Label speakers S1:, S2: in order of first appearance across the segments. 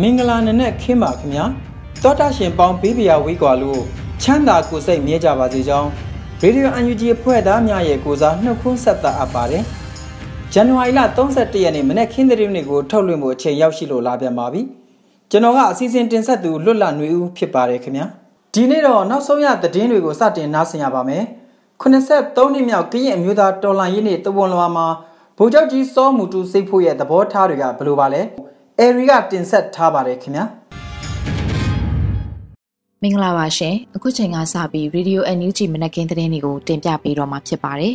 S1: မင်္ဂလာနံနက်ခင်းပါခင်ဗျာတောတာရှင်ပေါင်းဘေးပရာဝေးကွာလို့ချမ်းသာကိုစိတ်မြဲကြပါစေကြောင်းရေဒီယိုအန်ယူဂျီအဖွဲ့သားများရဲ့ကိုစားနှုတ်ခွန်းဆက်သအပ်ပါတယ်ဇန်နဝါရီလ31ရက်နေ့မနေ့ခင်းသတင်းတွေကိုထုတ်လွှင့်ဖို့အချိန်ရောက်ရှိလို့လာပြန်ပါပြီကျွန်တော်ကအစီအစဉ်တင်ဆက်သူလွတ်လပ်နေဦးဖြစ်ပါတယ်ခင်ဗျာဒီနေ့တော့နောက်ဆုံးရသတင်းတွေကိုစတင်နားဆင်ရပါမယ်83နှစ်မြောက်ကရင်အမျိုးသားတော်လှန်ရေးနေ့တဝန်လွာမှာ ဗိုလ်ချုပ်ကြီးစောမူတူစိတ်ဖို့ရဲ့သဘောထားတွေကဘယ်လိုပါလဲအဲရီကတင်ဆက်ထားပါတယ်ခင်ဗျာ
S2: မင်္ဂလာပါရှင်အခုချိန်ကစပြီး Radio NUG မနက်ခင်းသတင်းတွေကိုတင်ပြပေးတော့မှာဖြစ်ပါတယ်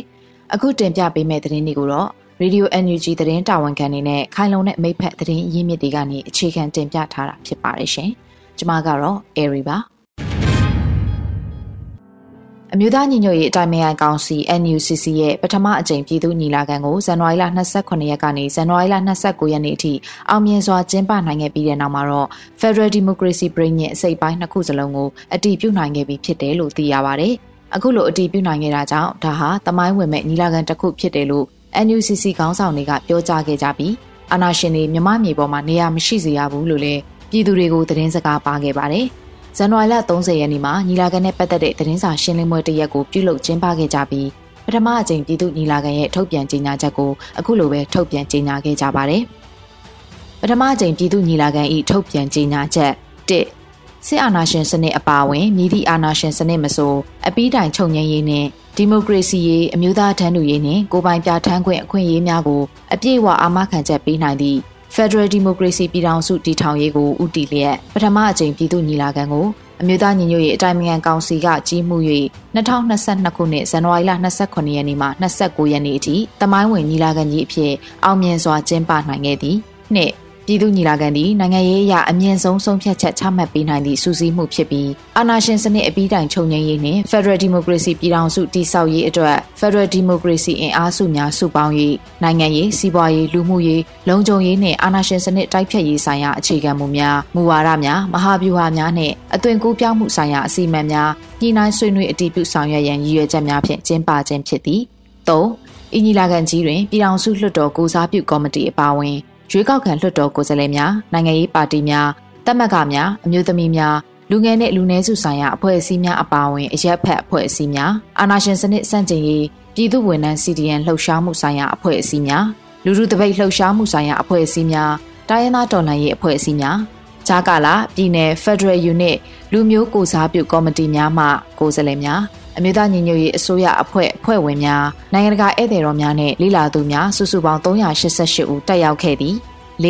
S2: အခုတင်ပြပေးမယ့်သတင်းတွေကိုတော့ Radio NUG သတင်းတာဝန်ခံနေနဲ့ခိုင်လုံတဲ့မိဖက်သတင်းရင်းမြစ်တွေကနေအခြေခံတင်ပြထားတာဖြစ်ပါတယ်ရှင်ကျွန်မကတော့ Airy ပါ အမျိုးသားညီညွတ်ရေးအတိုင်းအမြံကောင်စီ NUCC ရဲ့ပထမအကြိမ်ပြည်သူညီလာခံကိုဇန်နဝါရီလ28ရက်ကနေဇန်နဝါရီလ29ရက်နေ့အထိအောင်မြင်စွာကျင်းပနိုင်ခဲ့ပြီးတဲ့နောက်မှာတော့ Federal Democracy Brain ရဲ့အစိပ်ပိုင်းနှစ်ခုစလုံးကိုအတည်ပြုနိုင်ခဲ့ပြီဖြစ်တယ်လို့သိရပါတယ်။အခုလိုအတည်ပြုနိုင်ခဲ့တာကြောင့်ဒါဟာတမိုင်းဝင်မဲ့ညီလာခံတစ်ခုဖြစ်တယ်လို့ NUCC ခေါင်းဆောင်တွေကပြောကြားခဲ့ကြပြီးအာဏာရှင်တွေမြမမြေပေါ်မှာနေရာမရှိစေရဘူးလို့လည်းပြည်သူတွေကိုသတင်းစကားပါခဲ့ပါတယ်။ ဇန်နဝါရီလ30ရက်နေ့မှာညီလာခံနဲ့ပတ်သက်တဲ့သတင်းစာရှင်းလင်းပွဲတစ်ရက်ကိုပြုလုပ်ကျင်းပခဲ့ကြပြီးပထမအကြိမ်ပြည်သူညီလာခံရဲ့ထုတ်ပြန်ကြေညာချက်ကိုအခုလိုပဲထုတ်ပြန်ကြေညာခဲ့ကြပါတယ်။ပထမအကြိမ်ပြည်သူညီလာခံ၏ထုတ်ပြန်ကြေညာချက်1စစ်အာဏာရှင်စနစ်အပါအဝင်မြည်သည့်အာဏာရှင်စနစ်မဆိုအပီးတိုင်ချုပ်ငြိမ်းရေးနှင့်ဒီမိုကရေစီရေးအမျိုးသားတန်းတူရေးနှင့်ကိုပိုင်ပြဋ္ဌာန်းခွင့်အခွင့်အရေးများကိုအပြည့်အဝအာမခံချက်ပေးနိုင်သည့် Federal Democracy ပြည်ထောင်စုတည်ထောင်ရေးကိုဦးတည်လျက်ပထမအကြိမ်ပြည်သူ့ညီလာခံကိုအမျိုးသားညီညွတ်ရေးအတိုင်းအမြန်ကောင်စီကကြီးမှု၍2022ခုနှစ်ဇန်နဝါရီလ29ရက်နေ့မှ29ရက်နေ့အထိတမိုင်းဝင်ညီလာခံကြီးအဖြစ်အောင်မြင်စွာကျင်းပနိုင်ခဲ့သည်။နှစ် ပြည်သူညီလာခံသည်နိုင်ငံရေးအရအမြင့်ဆုံးဆုံးဖြတ်ချက်ချမှတ်ပေးနိုင်သည့်စူးစီးမှုဖြစ်ပြီးအာဏာရှင်စနစ်အပြီးတိုင်ချုပ်ငြိမ်းရေးနှင့် Federal Democracy ပြည်ထောင်စုတည်ဆောက်ရေးအတွက် Federal Democracy အင်အားစုများစုပေါင်း၍နိုင်ငံရေးစီးပွားရေးလူမှုရေးလုံခြုံရေးနှင့်အာဏာရှင်စနစ်တိုက်ဖျက်ရေးဆိုင်ရာအခြေခံမူများမူဝါဒများမဟာဗျူဟာများနှင့်အသွင်ကူးပြောင်းမှုဆိုင်ရာအစီအမံများညှိနှိုင်းဆွေးနွေးအတည်ပြုဆောင်ရွက်ရန်ရည်ရွယ်ချက်များဖြင့်ကျင်းပခြင်းဖြစ်သည်၃အင်ဂျီလာကန်ကြီးတွင်ပြည်ထောင်စုလွှတ်တော်ကိုစားပြုကော်မတီအပါအဝင် ရွေးကောက်ခံလွှတ်တော်ကိုယ်စားလှယ်များနိုင်ငံရေးပါတီများတပ်မတ်ကများအမျိုးသမီးများလူငယ်နဲ့လူနည်းစုဆိုင်ရာအဖွဲ့အစည်းများအပါအဝင်အရက်ဖက်အဖွဲ့အစည်းများအာဏာရှင်စနစ်စန့်ကျင်ရေးပြည်သူဝန်ထမ်း CDN လှုပ်ရှားမှုဆိုင်ရာအဖွဲ့အစည်းများလူထုတပိတ်လှုပ်ရှားမှုဆိုင်ရာအဖွဲ့အစည်းများတိုင်းရင်းသားတော်လှန်ရေးအဖွဲ့အစည်းများ ဂျာကာလာပြည်နယ် Federal Unit လူမျိုးကိုစားပြုကော်မတီများမှကိုယ်စားလှယ်များအမျိုးသားညီညွတ်ရေးအစိုးရအဖွဲ့အဖွဲ့ဝင်များနိုင်ငံတကာဧည့်သည်တော်များနဲ့လိလာသူများစုစုပေါင်း388ဦးတက်ရောက်ခဲ့သည်၄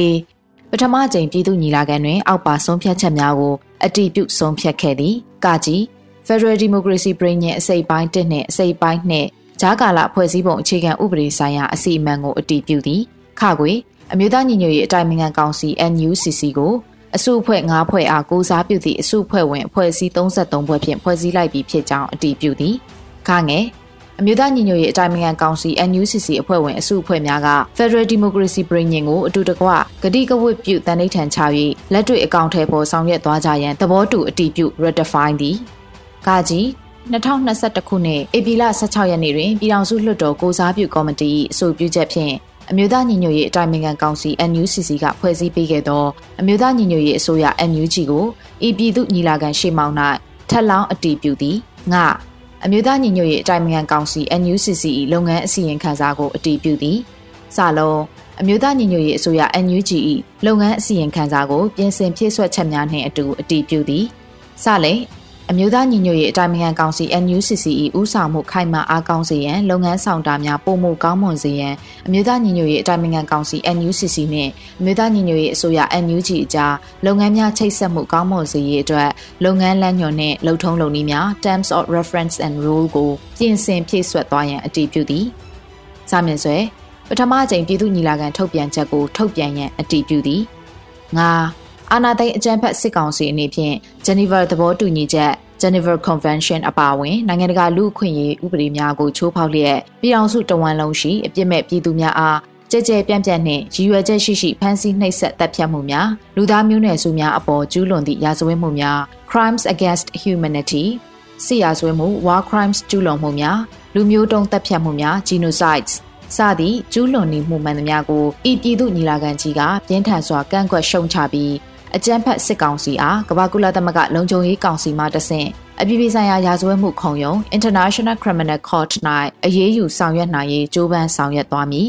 S2: ပထမကြိမ်ပြည်သူညီလာခံတွင် အောက်ပါဆုံးဖြတ်ချက်များကိုအတည်ပြုဆုံးဖြတ်ခဲ့သည်ကကြီး Federal Democracy Brain ရဲ့အစိပ်ပိုင်း1နဲ့အစိပ်ပိုင်း2ဂျာကာလာဖွဲ့စည်းပုံအခြေခံဥပဒေဆိုင်ရာအစီအမံကိုအတည်ပြုသည်ခခွေအမျိုးသားညီညွတ်ရေးအတိုင်ပင်ခံကောင်စီ NUCC ကို အစုအဖွဲ့၅ဖွဲ့အားကိုစားပြုသည့်အစုအဖွဲ့ဝင်အဖွဲ့အစည်း33ဖွဲ့ဖြင့်ဖွဲ့စည်းလိုက်ပြီးဖြစ်ကြောင်းအတည်ပြုသည်ခငယ်အမျိုးသားညီညွတ်ရေးအတိုင်းအမြန်ကောင်စီ NUCC အဖွဲ့ဝင်အစုအဖွဲ့များက Federal Democracy Brain ကိုအတူတကွဂတိကဝတ်ပြုတန်ဋိဌာန်ချ၍လက်တွေ့အကောင့်ထဲပေါ်ဆောင်ရွက်သွားကြရန်သဘောတူအတည်ပြု ratify သည်ကာကြီး2021ခုနှစ်ဧပြီလ16ရက်နေ့တွင်ပြည်ထောင်စုလွှတ်တော်ကိုစားပြုကော်မတီအဆိုပြုချက်ဖြင့် အမျိုးသားညီညွတ်ရေးအတိုင်းအမြန်ကောင်စီ NUCC ကဖွဲ့စည်းပေးခဲ့သောအမျိုးသားညီညွတ်ရေးအစိုးရ NUG ကိုဤပြည်သူညီလာခံရှေ့မှောက်၌ထက်လောင်းအတည်ပြုသည်ငါအမျိုးသားညီညွတ်ရေးအတိုင်းအမြန်ကောင်စီ NUCC ၏လုပ်ငန်းအစီရင်ခံစာကိုအတည်ပြုသည်စလုံးအမျိုးသားညီညွတ်ရေးအစိုးရ NUG ၏လုပ်ငန်းအစီရင်ခံစာကိုပြင်ဆင်ဖြည့်ဆွတ်ချက်များနှင့်အတူအတည်ပြုသည်စလိ အမျိုးသားညီညွတ်ရေးအတိုင်းအမြံကောင်စီ NUCC ၏ဦးဆောင်မှုခိုင်မာအားကောင်းစေရန်လုပ်ငန်းဆောင်တာများပုံမှုကောင်းမွန်စေရန်အမျိုးသားညီညွတ်ရေးအတိုင်းအမြံကောင်စီ NUCC နှင့်အမျိုးသားညီညွတ်ရေးအစိုးရ NUG အကြားလုပ်ငန်းများချိတ်ဆက်မှုကောင်းမွန်စေရေးအတွက်လုပ်ငန်းလမ်းညွှန်နှင့်လှုပ်ထုံးလုပ်နည်းများ Terms of Reference and Rule ကိုပြင်ဆင်ဖြည့်ဆွတ်သွားရန်အတည်ပြုသည်။စာမျက်စွဲပထမအကြိမ်ပြည်သူ့ညီလာခံထုတ်ပြန်ချက်ကိုထုတ်ပြန်ရန်အတည်ပြုသည်။ငါ အာနာသိန်းအကြံဖက်စစ်ကောင်စီအနေဖြင့် Geneva သဘောတူညီချက် Geneva Convention အပါအဝင်နိုင်ငံတကာလူ့အခွင့်အရေးဥပဒေများကိုချိုးဖောက်လျက်ပြည်အောင်စုတဝန်လုံးရှိအပြစ်မဲ့ပြည်သူများအားကြဲကြဲပြန့်ပြန့်နှင့်ရည်ရွယ်ချက်ရှိရှိဖမ်းဆီးနှိပ်စက်တပ်ဖြတ်မှုများလူသားမျိုးနွယ်စုများအပေါ်ကျူးလွန်သည့်ရာဇဝတ်မှုများ crimes against humanity စစ်ရာဇဝတ်မှု war crimes ကျူးလွန်မှုများလူမျိုးတုံးတပ်ဖြတ်မှုများ genocides စသည့်ကျူးလွန်နေမှုမှန်သမျှကိုဤပြည်သူညီလာခံကြီးကပြင်းထန်စွာကန့်ကွက်ရှုံချပြီး အကြမ်းဖက်စစ်ကောင်စီအားကမ္ဘာကုလသမဂ္ဂလုံခြုံရေးကောင်စီမှတဆင့်အပြည်ပြည်ဆိုင်ရာရာဇဝတ်မှုခုံရုံး International Criminal Court ၌အရေးယူဆောင်ရွက်နိုင်ရေးကြိုးပမ်းဆောင်ရွက်သွားမည်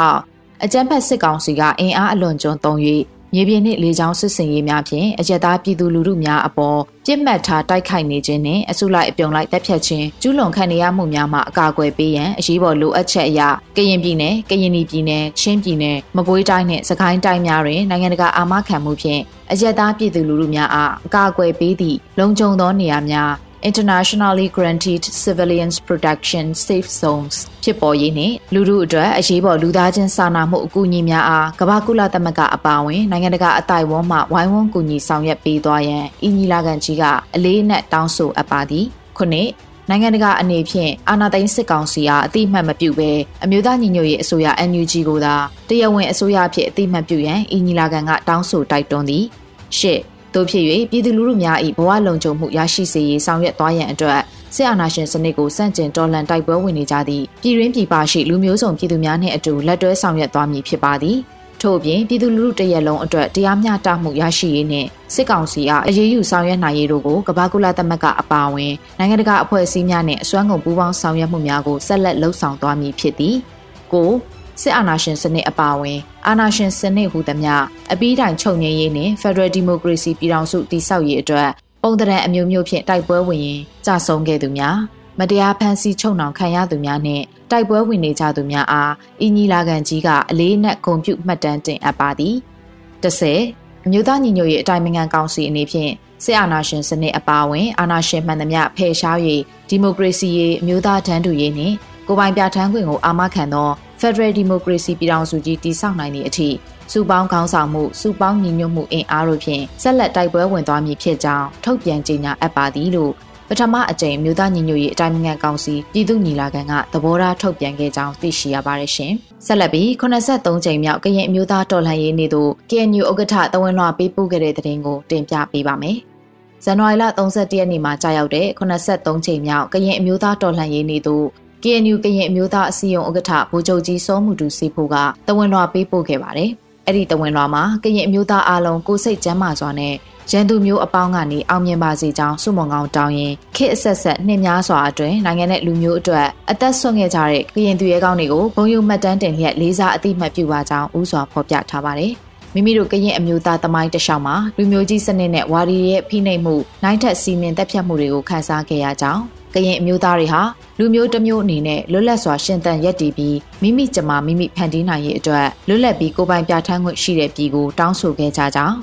S2: 6အကြမ်းဖက်စစ်ကောင်စီကအင်အားအလွန်ကျွံသုံး၍ မြေပြင်နှင့်လေကြောင်းစစ်စင်ရေးများဖြင့်အကြက်သားပြည်သူလူထုများအပေါ်ပြစ်မှတ်ထားတိုက်ခိုက်နေခြင်းနှင့်အစုလိုက်အပြုံလိုက်တပ်ဖြတ်ခြင်းကျူးလွန်ခံနေရမှုများမှအကာအကွယ်ပေးရန်အရေးပေါ်လိုအပ်ချက်အရကရင်ပြည်နယ်ကရင်ပြည်နယ်ချင်းပြည်နယ်မကွေးတိုင်းနှင့်စကိုင်းတိုင်းများတွင်နိုင်ငံတကာအာမခံမှုဖြင့်အကြက်သားပြည်သူလူထုများအားအကာအကွယ်ပေးသည့်လုံခြုံသောနေရာများ internationally granted civilians protection safe zones ဖြစ်ပေါ်ရေးနှင့်လူထုအတွက်အရေးပေါ်လူသားချင်းစာနာမှုအကူအညီများအားကမ္ဘာကုလသမဂ္ဂအပါအဝင်နိုင်ငံတကာအတိုင်းအဝန်မှဝိုင်းဝန်းကူညီဆောင်ရွက်ပေးသွားရန်အီညီလာခံကြီးကအလေးအနက်တောင်းဆိုအပ်ပါသည်ခုနှစ်နိုင်ငံတကာအနေဖြင့်အာဏာသိမ်းစစ်ကောင်စီအားအတိအမှတ်မပြုဘဲအမျိုးသားညီညွတ်ရေးအစိုးရ NUG ကိုသာတရားဝင်အစိုးရအဖြစ်အတိအမှတ်ပြုရန်အီညီလာခံကတောင်းဆိုတိုက်တွန်းသည်ရှစ် တို့ဖြစ်၍ပြည်သူလူထုများ၏ဘဝလုံခြုံမှုရရှိစေရေးဆောင်ရွက်သွားရန်အတွက်စစ်အာဏာရှင်စနစ်ကိုစန့်ကျင်တော်လှန်တိုက်ပွဲဝင်နေကြသည့်ပြည်ရင်းပြည်ပရှိလူမျိုးစုံပြည်သူများနှင့်အတူလက်တွဲဆောင်ရွက်သွားမည်ဖြစ်ပါသည်ထို့အပြင်ပြည်သူလူထုတရက်လုံးအတွက်တရားမျှတမှုရရှိရေးနှင့်စစ်ကောင်စီအားအရေးယူဆောင်ရွက်နိုင်ရေးတို့ကိုကမ္ဘာကုလသမဂ္ဂအပါအဝင်နိုင်ငံတကာအဖွဲ့အစည်းများနှင့်အစွမ်းကုန်ပူးပေါင်းဆောင်ရွက်မှုများကိုဆက်လက်လှုပ်ဆောင်သွားမည်ဖြစ်သည်ကို စစ်အာဏာရှင်စနစ်အပါအဝင်အာဏာရှင်စနစ်ဟူသမျှအပြီးတိုင်ချုပ်ငြိမ်းရေးနှင့် Federal Democracy ပြည်ထောင်စုတည်ဆောက်ရေးအတွက်ပုံသဏ္ဍာန်အမျိုးမျိုးဖြင့်တိုက်ပွဲဝင်ရင်ကြဆုံးခဲ့သူများမတရားဖန်ဆီးချုပ်နှောင်ခံရသူများနှင့်တိုက်ပွဲဝင်နေကြသူများအားအင်ညီလာခံကြီးကအလေးနက်ဂုဏ်ပြုမှတ်တမ်းတင်အပ်ပါသည်30အမျိုးသားညီညွတ်ရေးအတိုင်းအမြံကောင်စီအနေဖြင့်စစ်အာဏာရှင်စနစ်အပါအဝင်အာဏာရှင်မှန်သမျှဖယ်ရှား၍ဒီမိုကရေစီရေးအမျိုးသားတန်းတူရေးနှင့်ကိုပိုင်ပြဋ္ဌာန်းခွင့်ကိုအာမခံသော Federal Democracy ပြည်ထောင်စုကြီးတည်ဆောက်နိုင်သည့်အထိစုပေါင်းခေါင်းဆောင်မှုစုပေါင်းညီညွတ်မှုအင်အားတို့ဖြင့်ဆက်လက်တိုက်ပွဲဝင်သွားမည်ဖြစ်ကြောင်းထုတ်ပြန်ကြေညာအပ်ပါသည်လို့ပထမအကြိမ်မြို့သားညီညွတ်ရေးအတိုင်းအမြံကောင်စီပြည်သူ့ညီလာခံကသဘောထားထုတ်ပြန်ခဲ့ကြောင်းသိရှိရပါတယ်ရှင်။ဆက်လက်ပြီး83ကြိမ်မြောက်ကရင်အမျိုးသားတော်လှန်ရေးနေ့သို့ KNU ဥက္ကဋ္ဌတဝန်လွှာပေးပို့ခဲ့တဲ့တဲ့တင်ကိုတင်ပြပေးပါမယ်။ဇန်နဝါရီလ31ရက်နေ့မှာကြာရောက်တဲ့83ကြိမ်မြောက်ကရင်အမျိုးသားတော်လှန်ရေးနေ့သို့ KNU ကရင်အမျိုးသားအစည်းအရုံးဥက္ကဋ္ဌဗိုလ်ချုပ်ကြီးစောမှုတူစီဖို့ကတဝန်လွှာပေးပို့ခဲ့ပါတယ်။အဲ့ဒီတဝန်လွှာမှာကရင်အမျိုးသားအားလုံးကိုစိတ်ကျမ်းမာစွာနဲ့ရန်သူမျိုးအပေါင်းကနေအောင်မြင်ပါစေကြောင်းဆုမွန်ကောင်းတောင်းရင်ခေတ်အဆက်ဆက်နှစ်များစွာအတွင်းနိုင်ငံနဲ့လူမျိုးအတွက်အသက်ဆွခဲ့ကြတဲ့ကရင်သူရဲကောင်းတွေကိုဘုံယုံမှတ်တမ်းတင်လျက်လေးစားအသိမှတ်ပြုပါကြောင်းဥစွာဖော်ပြထားပါတယ်။မိမိတို့ကရင်အမျိုးသားတမိုင်းတလျှောက်မှာလူမျိုးကြီးစနစ်နဲ့ဝါရီရဲ့ဖိနှိပ်မှုနိုင်ထက်စီမင်းတက်ဖြတ်မှုတွေကိုခန်းစားခဲ့ရကြောင်း ကရင်အမျိုးသားတွေဟာလူမျိုးတစ်မျိုးအနေနဲ့လွတ်လပ်စွာရှင်သန်ရက်တည်ပြီးမိမိကြမှာမိမိဖန်တီးနိုင်ရေးအတွက်လွတ်လပ်ပြီးကိုယ်ပိုင်ပြဋ္ဌာန်းခွင့်ရှိတဲ့ပြည်ကိုတောင်းဆိုခဲ့ကြကြောင်း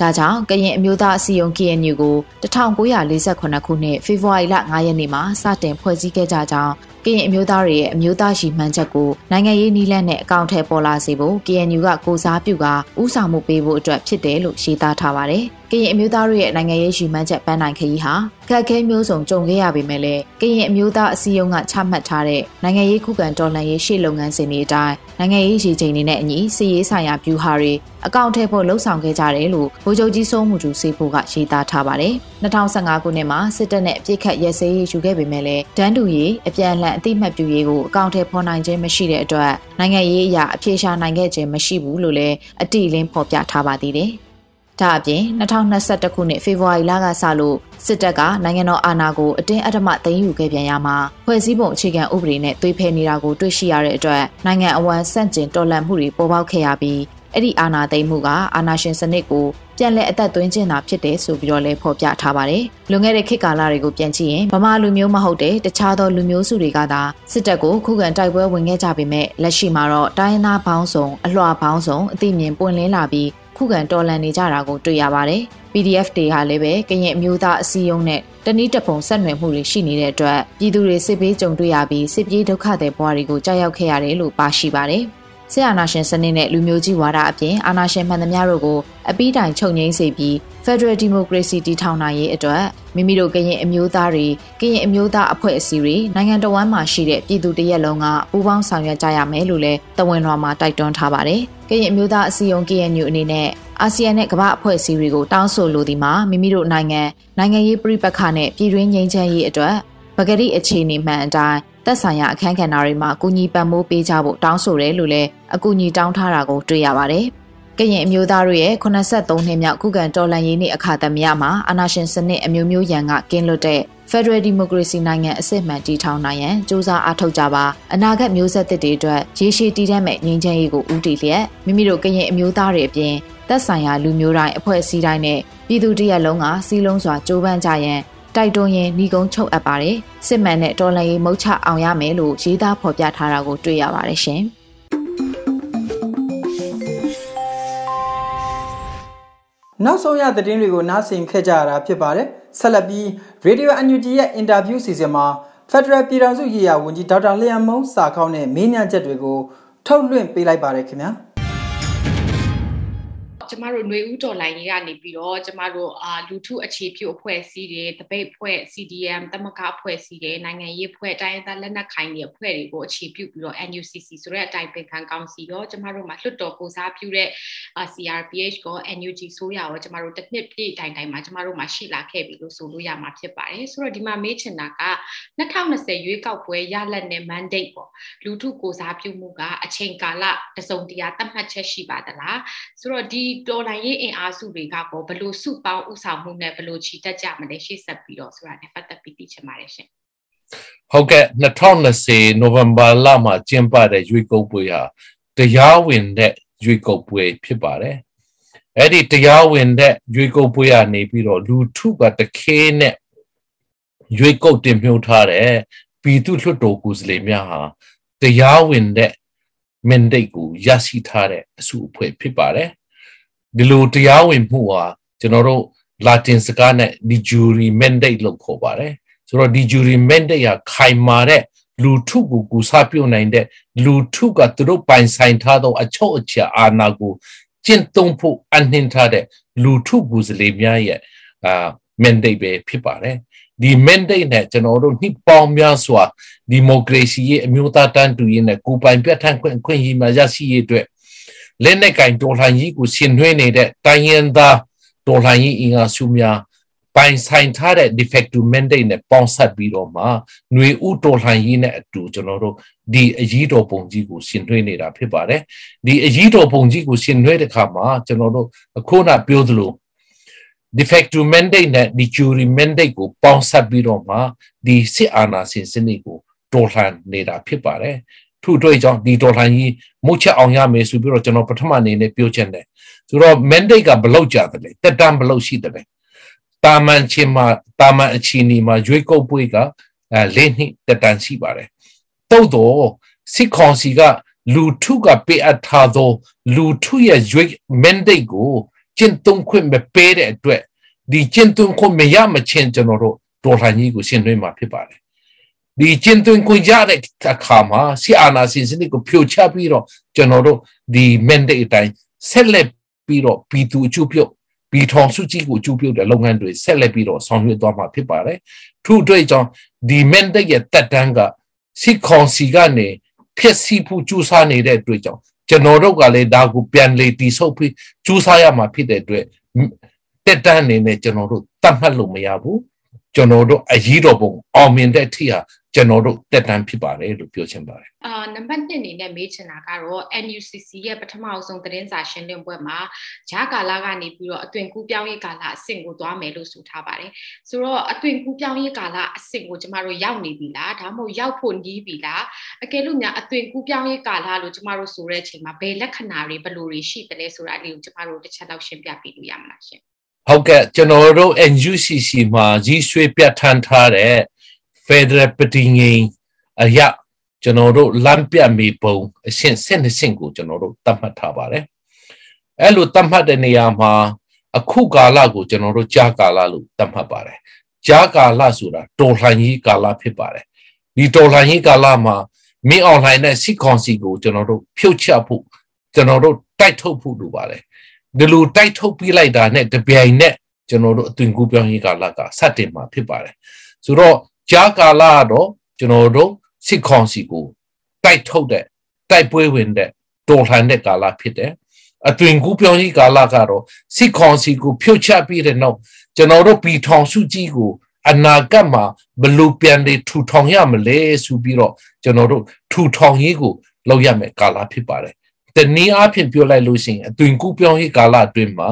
S2: ဒါကြောင့်ကရင်အမျိုးသားအစည်းအရုံး KNU ကို1948ခုနှစ်ဖေဖော်ဝါရီလ9ရက်နေ့မှာစတင်ဖွဲ့စည်းခဲ့ကြကြောင်းကရင်အမျိုးသားတွေရဲ့အမျိုးသားရည်မှန်းချက်ကိုနိုင်ငံရေးနည်းလမ်းနဲ့အကောင့်ထဲပေါ်လာစေဖို့ KNU ကကိုစားပြုကဥဆောင်မှုပေးဖို့အတွက်ဖြစ်တယ်လို့ရှင်းသားထားပါတယ်။ကရင်အမျိုးသားတို့ရဲ့နိုင်ငံရေးရည်မှန်းချက်ပန်းနိုင်ခရီးဟာခက်ခဲမျိုးစုံကြုံခဲ့ရပေမဲ့လည်းကရင်အမျိုးသားအစည်းအရုံးကချမှတ်ထားတဲ့နိုင်ငံရေးခုခံတော်လှန်ရေးရှေ့လုပ်ငန်းစဉ်တွေအတိုင်းနိုင်ငံရေးရည်ချိန်တွေနဲ့အညီစီရေးဆိုင်ရာဗျူဟာတွေအကောင့်ထဲဖို့လှုံ့ဆော်ခဲ့ကြတယ်လို့ဗိုလ်ချုပ်ကြီးစိုးမှုသူစေဖို့ကရေးသားထားပါတယ်။2015ခုနှစ်မှာစစ်တပ်နဲ့အပြစ်ခတ်ရဲစဲရေးယူခဲ့ပေမဲ့လည်းဒန်းတူရေးအပြန်အလှန်အသိမှတ်ပြုရေးကိုအကောင့်ထဲဖော်နိုင်ခြင်းမရှိတဲ့အတွက်နိုင်ငံရေးအရာအပြေရှားနိုင်ခဲ့ခြင်းမရှိဘူးလို့လည်းအတိအလင်းဖော်ပြထားပါသေးတယ်။ ဒါအပြင်2021ခုနှစ်ဖေဖော်ဝါရီလကစလို့စစ်တပ်ကနိုင်ငံတော်အာဏာကိုအတင်းအဓမ္မသိမ်းယူခဲ့ပြန်ရမှာဖွဲ့စည်းပုံအခြေခံဥပဒေနဲ့သွေးဖယ်နေတာကိုတွေ့ရှိရတဲ့အတွက်နိုင်ငံအဝန်းဆန့်ကျင်တော်လှန်မှုတွေပေါ်ပေါက်ခဲ့ရပြီးအဲ့ဒီအာဏာသိမ်းမှုကအာဏာရှင်စနစ်ကိုပြန်လည်အသက်သွင်းခြင်းတာဖြစ်တယ်ဆိုပြီးတော့လည်းဖော်ပြထားပါတယ်။လွန်ခဲ့တဲ့ခေတ်ကာလတွေကိုပြန်ကြည့်ရင်ဗမာလူမျိုးမဟုတ်တဲ့တခြားသောလူမျိုးစုတွေကသာစစ်တပ်ကိုခုခံတိုက်ပွဲဝင်ခဲ့ကြပေမဲ့လက်ရှိမှာတော့တိုင်းသားပေါင်းစုံအလွှာပေါင်းစုံအသိမြင်ပွင့်လင်းလာပြီး ခုခံတော်လှန်နေကြတာကိုတွေ့ရပါတယ်။ PDF တွေဟာလည်းပဲကရင်အမျိုးသားအစည်းအရုံးနဲ့တနည်းတပုံဆက်နွယ်မှုတွေရှိနေတဲ့အတွက်ပြည်သူတွေစစ်ပေးကြုံတွေ့ရပြီးစစ်ပြေးဒုက္ခတဲ့ဘဝတွေကိုကြောက်ရောက်ခဲ့ရတယ်လို့ပါရှိပါတယ်။ဆရာနာရှင်စနစ်နဲ့လူမျိုးကြီးဝါဒအပြင်အာဏာရှင်မှန်သမျှတို့ကို အပိတိုင်ချုပ်ငိမ့်စေပြီး Federal Democracy တည်ထောင်နိုင်ရေးအတွက်မိမိတို့ကရင်အမျိုးသားတွေကရင်အမျိုးသားအဖွဲ့အစည်းတွေနိုင်ငံတော်ဝန်မှာရှိတဲ့ပြည်သူတရက်လုံးကပူးပေါင်းဆောင်ရွက်ကြရမယ်လို့လည်းတဝန်တော်မှာတိုက်တွန်းထားပါတယ်။ကရင်အမျိုးသားအစည်းအရုံး KNU အနေနဲ့အာဆီယံနဲ့ကမ္ဘာအဖွဲ့အစည်းတွေကိုတောင်းဆိုလိုသည်မှာမိမိတို့နိုင်ငံနိုင်ငံရေးပြည်ပခါနဲ့ပြည်တွင်းငြိမ်းချမ်းရေးအတွက်ပဂတိအခြေအနေမှန်အတိုင်းသက်ဆိုင်ရာအခမ်းကဏ္ဍတွေမှာကူညီပံ့ပိုးပေးကြဖို့တောင်းဆိုတယ်လို့လည်းအကူအညီတောင်းထားတာကိုတွေ့ရပါတယ်။ ကရင်အမျိုးသားတို့ရဲ့83နှစ်မြောက်ခုခံတော်လှန်ရေးနေ့အခါသမယမှာအာနာရှင်စနစ်အမျိုးမျိုးရန်ကကင်းလွတ်တဲ့ Federal Democracy နိုင်ငံအစစ်မှန်တည်ထောင်နိုင်ရန်စ조사အားထုတ်ကြပါအနာဂတ်မျိုးဆက်သစ်တွေအတွက်ရေရှည်တည်တတ်မဲ့ငြိမ်းချမ်းရေးကိုဦးတည်လျက်မိမိတို့ကရင်အမျိုးသားတွေအပြင်သက်ဆိုင်ရာလူမျိုးတိုင်းအဖွဲ့အစည်းတိုင်းနဲ့ပြည်သူတရက်လုံးကစီးလုံးစွာကြိုးပမ်းကြရန်တိုက်တွန်းရင်းညီကုန်းချုပ်အပ်ပါတယ်စစ်မှန်တဲ့တော်လှန်ရေးမုတ်ချအောင်ရမယ်လို့ရေးသားဖော်ပြထားတာကိုတွေ့ရပါတယ်ရှင်
S1: နောက်ဆုံးရသတင်းတွေကိုနားဆင်ခဲ့ကြရတာဖြစ်ပါတယ်ဆက်လက်ပြီး Radio UNG ရဲ့အင်တာဗျူးစီစဉ်မှာ Federal ပြည်ထောင်စုရေးရာဝန်ကြီးဒေါက်တာလျံမုံစာခေါင်းနဲ့မေးမြန်းချက်တွေကိုထုတ်လွှင့်ပေးလိုက်ပါတယ်ခင်ဗျာ။
S3: ကျမတို့ຫນွေဦးတော်လိုင်းကြီးကနေပြီးတော့ကျမတို့အာလူထုအခြေပြုအဖွဲ့အစည်းတွေတပိတ်ဖွဲ့ CDM တမကအဖွဲ့အစည်းတွေနိုင်ငံရေးဖွဲ့တိုင်းသားလက်နက်ခိုင်တွေအဖွဲ့တွေကိုအခြေပြုပြီးတော့ NUCC ဆိုတဲ့အတိုင်းပင်ခံကောင်စီရောကျမတို့မှာလွှတ်တော်ကိုစားပြုတဲ့ CRPH ကို NUG ဆိုရရောကျမတို့တစ်နှစ်ပြည့်တိုင်တိုင်မှာကျမတို့မှာရှိလာခဲ့ပြီလို့ဆိုလို့ရမှာဖြစ်ပါတယ်ဆိုတော့ဒီမှာမေးချင်တာက2020ရွေးကောက်ပွဲရလဒ်နဲ့ mandate ပေါ့လူထုကိုစားပြုမှုကအချိန်ကာလတစုံတရာသတ်မှတ်ချက်ရှိပါသလားဆိုတော့ဒီတော်လှန်ရေးအင်အားစုတွေကပေါ့ဘလို့စုပေါင်းဥဆောင်မှုနဲ့ဘလို့ချီတက်ကြမလဲရှေ့ဆက်ပြီးတော့ဆိုတာနဲ့ပတ်သက်ပြီးသိချင်ပါတယ်ရှင်
S4: ဟုတ်ကဲ့2020နိုဝင်ဘာလမှာကျင်းပတဲ့ရွေးကောက်ပွဲဟာတရားဝင်တဲ့ရွေးကောက်ပွဲဖြစ်ပါတယ်အဲ့ဒီတရားဝင်တဲ့ရွေးကောက်ပွဲကနေပြီးတော့လူထုကတခဲနဲ့ရွေးကောက်တင်မြှုပ်ထားတဲ့ပြည်သူလွှတ်တော်ကိုယ်စားလှယ်များဟာတရားဝင်တဲ့ mandate ကိုရရှိထားတဲ့အစုအဖွဲ့ဖြစ်ပါတယ် ဒီလိုတရားဝင်မှုဟာကျွန်တော်တို့လာတင်စကားနဲ့ the jury mandate လို့ခေါ်ပါတယ်ဆိုတော့ the jury mandate ဟာခိုင်မာတဲ့လူထုကိုကူစားပြုတ်နိုင်တဲ့လူထုကသူတို့ပိုင်ဆိုင်ထားသောအချုပ်အချာအာဏာကိုကျင့်သုံးဖို့အနှင်ထားတဲ့လူထုကူစလေများရဲ့အာ mandate ပဲဖြစ်ပါတယ်ဒီ mandate နဲ့ကျွန်တော်တို့နှစ်ပေါင်းများစွာဒီမိုကရေစီရဲ့အမျိုးသားတန်းတူရေးနဲ့ကိုပိုင်ပြဋ္ဌာန်းခွင့်အခွင့်အရေးမှာရရှိရေးအတွက် လက်နက်ကင်တော်လှန်ရေးကိုဆင်နွှဲနေတဲ့တိုင်းရင်းသားတော်လှန်ရေးအင်အားစုများပိုင်ဆိုင်ထားတဲ့ defective mandate နဲ့ပေါင်းစပ်ပြီးတော့မှຫນွေဥတော်လှန်ရေးနဲ့အတူကျွန်တော်တို့ဒီအရေးတော်ပုံကြီးကိုဆင်နွှဲနေတာဖြစ်ပါတယ်ဒီအရေးတော်ပုံကြီးကိုဆင်နွှဲတဲ့အခါမှာကျွန်တော်တို့အခုနပြောသလို defective mandate နဲ့ de jure mandate ကိုပေါင်းစပ်ပြီးတော့မှဒီစစ်အာဏာရှင်စနစ်ကိုတော်လှန်နေတာဖြစ်ပါတယ် ထို့အတွက်ကြောင့်ဒီဒေါ်လာကြီးမုတ်ချက်အောင်ရမယ်ဆိုပြီးတော့ကျွန်တော်ပထမအနေနဲ့ပြောချင်တယ်ဆိုတော့ mandate ကဘလောက်ကြာတယ်လဲတက်တမ်းဘလောက်ရှိတယ်လဲတာမန်ချင်းမှာတာမန်အချီနီမှာရွေးကုတ်ပွေးကအဲလေးနှစ်တက်တမ်းရှိပါတယ်တုတ်တော့စစ်ကောင်စီကလူထုကပေးအပ်ထားသော လူထုရဲ့ရွေး mandate ကိုကျင့်သုံးခွင့်မပေးတဲ့အတွက်ဒီကျင့်သုံးခွင့်မရမချင်းကျွန်တော်တို့ဒေါ်လာကြီးကိုရှင်းသွင်းမှာဖြစ်ပါတယ် ဒီကျင့်သွင်းခွင့်ရတဲ့အခါမှာဆီအာနာစင်စနစ်ကိုဖြိုချပြီးတော့ကျွန်တော်တို့ဒီ mandate အတိုင်းဆက်လက်ပြီးတော့ပြည်သူအကျိုးပြုပြည်ထောင်စုကြီးကိုအကျိုးပြုတဲ့လုပ်ငန်းတွေဆက်လက်ပြီးတော့ဆောင်ရွက်သွားမှာဖြစ်ပါတယ်ထို့အတွက်ကြောင့်ဒီ mandate ရဲ့တက်တန်းကစစ်ကောင်စီကနေဖြစ်စီဖို့ကြိုးစားနေတဲ့အတွက်ကြောင့်ကျွန်တော်တို့ကလည်းဒါကိုပြန်လေတီဆုပ်ပြီးကြိုးစားရမှာဖြစ်တဲ့အတွက်တက်တန်းအနေနဲ့ကျွန်တော်တို့တတ်မှတ်လို့မရဘူး ကျွန်တော်တို့အရေးတော်ပုံအောင်မြင်တဲ့အထိဟာကျွန်တော်တို့တက်တန်းဖြစ်ပါတယ်လို့ပြောချင်ပါတယ်
S3: အာနံပါတ်1အနေနဲ့မေးချင်တာကတော့ NUCC ရဲ့ပထမအဆုံးသတင်းစာရှင်းလင်းပွဲမှာဂျာကာလာကနေပြီးတော့အသွင်ကူးပြောင်းရေးကာလအဆင့်ကိုသွားမယ်လို့ဆိုထားပါတယ်ဆိုတော့အသွင်ကူးပြောင်းရေးကာလအဆင့်ကိုကျမတို့ရောက်နေပြီလားဒါမှမဟုတ်ရောက်ဖို့နီးပြီလားအကယ်လို့များအသွင်ကူးပြောင်းရေးကာလလို့ကျမတို့ဆိုတဲ့အချိန်မှာဘယ်လက္ခဏာတွေဘယ်လိုတွေရှိတယ်လဲဆိုတာလေးကိုကျမတို့တစ်ချက်တော့ရှင်းပြပေးလို့ရမလားရှင်
S4: ဟုတ်ကဲ့ကျွန်တော်တို့ NUCC မှာကြီးဆွေးပြဋ္ဌာန်းထားတဲ့ Federal ပဋိငိမ်အရာကျွန်တော်တို့လမ်းပြမေပုံအရှင်းစနစ်စင်ကိုကျွန်တော်တို့သတ်မှတ်ထားပါတယ်အဲ့လိုသတ်မှတ်တဲ့နေရာမှာအခုကာလကိုကျွန်တော်တို့ကြာကာလလို့သတ်မှတ်ပါတယ်ကြာကာလဆိုတာတော်လှန်ရေးကာလဖြစ်ပါတယ်ဒီတော်လှန်ရေးကာလမှာမင်းအွန်လိုင်းနဲ့စစ်ကောင်စီကိုကျွန်တော်တို့ဖြုတ်ချဖို့ကျွန်တော်တို့တိုက်ထုတ်ဖို့လိုပါတယ် ဒီလိုတိုက်ထုတ်ပြီးလိုက်တာနဲ့တပြိုင်နက်ကျွန်တော်တို့အသွင်ကူးပြောင်းရေးကာလကစတင်မှာဖြစ်ပါတယ်ဆိုတော့ကြာကာလကတော့ကျွန်တော်တို့စစ်ကောင်စီကိုတိုက်ထုတ်တဲ့တိုက်ပွဲဝင်တဲ့တော်လှန်တဲ့ကာလဖြစ်တယ်အသွင်ကူးပြောင်းရေးကာလကတော့စစ်ကောင်စီကိုဖြုတ်ချပြီးတဲ့နောက်ကျွန်တော်တို့ပြည်ထောင်စုကြီးကိုအနာဂတ်မှာဘလို့ပြန်လေထူထောင်ရမလဲဆိုပြီးတော့ကျွန်တော်တို့ထူထောင်ရေးကိုလုပ်ရမယ်ကာလဖြစ်ပါတယ်။ တနည်းအားဖြင့်ပြောလိုက်လို့ရှိရင်အသွင်ကူးပြောင်းရေးကာလအတွင်းမှာ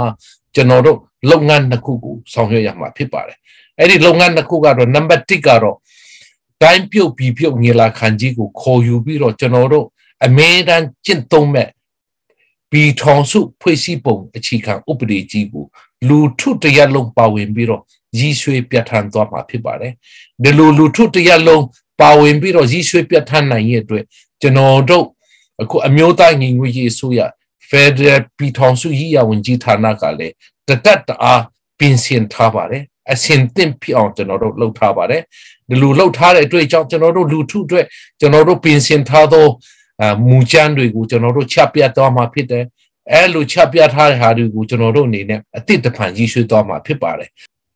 S4: ကျွန်တော်တို့လုပ်ငန်းနှစ်ခုကိုဆောင်ရွက်ရမှာဖြစ်ပါတယ်။အဲ့ဒီလုပ်ငန်းနှစ်ခုကတော့နံပါတ်1ကတော့တိုင်းပြုတ်ပြီးပြုတ်ငေလာခံကြီးကိုခေါ်ယူပြီးတော့ကျွန်တော်တို့အမေတန်းကျင့်သုံးမဲ့ပြီးထောင်စုဖွဲ့စည်းပုံအခြေခံဥပဒေကြီးကိုလူထုတရက်လုံးပါဝင်ပြီးတော့ရည်ရွှေပြဋ္ဌာန်းသွားမှာဖြစ်ပါတယ်ဒီလိုလူထုတရက်လုံးပါဝင်ပြီးတော့ရည်ရွှေပြဋ္ဌာန်းနိုင်ရဲ့အတွက်ကျွန်တော်တို့ အခုအမျိုးသားညီညွတ်ရေးအစိုးရ Federal ပြည်ထောင်စုရည်ရဝန်ကြီးဌာနကလည်းတတက်တအားပြင်ဆင်ထားပါတယ်အစင်သင့်ဖြစ်အောင်ကျွန်တော်တို့လှုပ်ထားပါတယ်ဒီလိုလှုပ်ထားတဲ့အတွက်ကြောင့်ကျွန်တော်တို့လူထုအတွက်ကျွန်တော်တို့ပြင်ဆင်ထားသောအမူကြမ်းတွေကိုကျွန်တော်တို့ချပြသွားမှာဖြစ်တယ်အဲလိုချပြထားတဲ့ဟာတွေကိုကျွန်တော်တို့အနေနဲ့အတိတ်တဖန်ရည်ရွှေသွားမှာဖြစ်ပါတယ်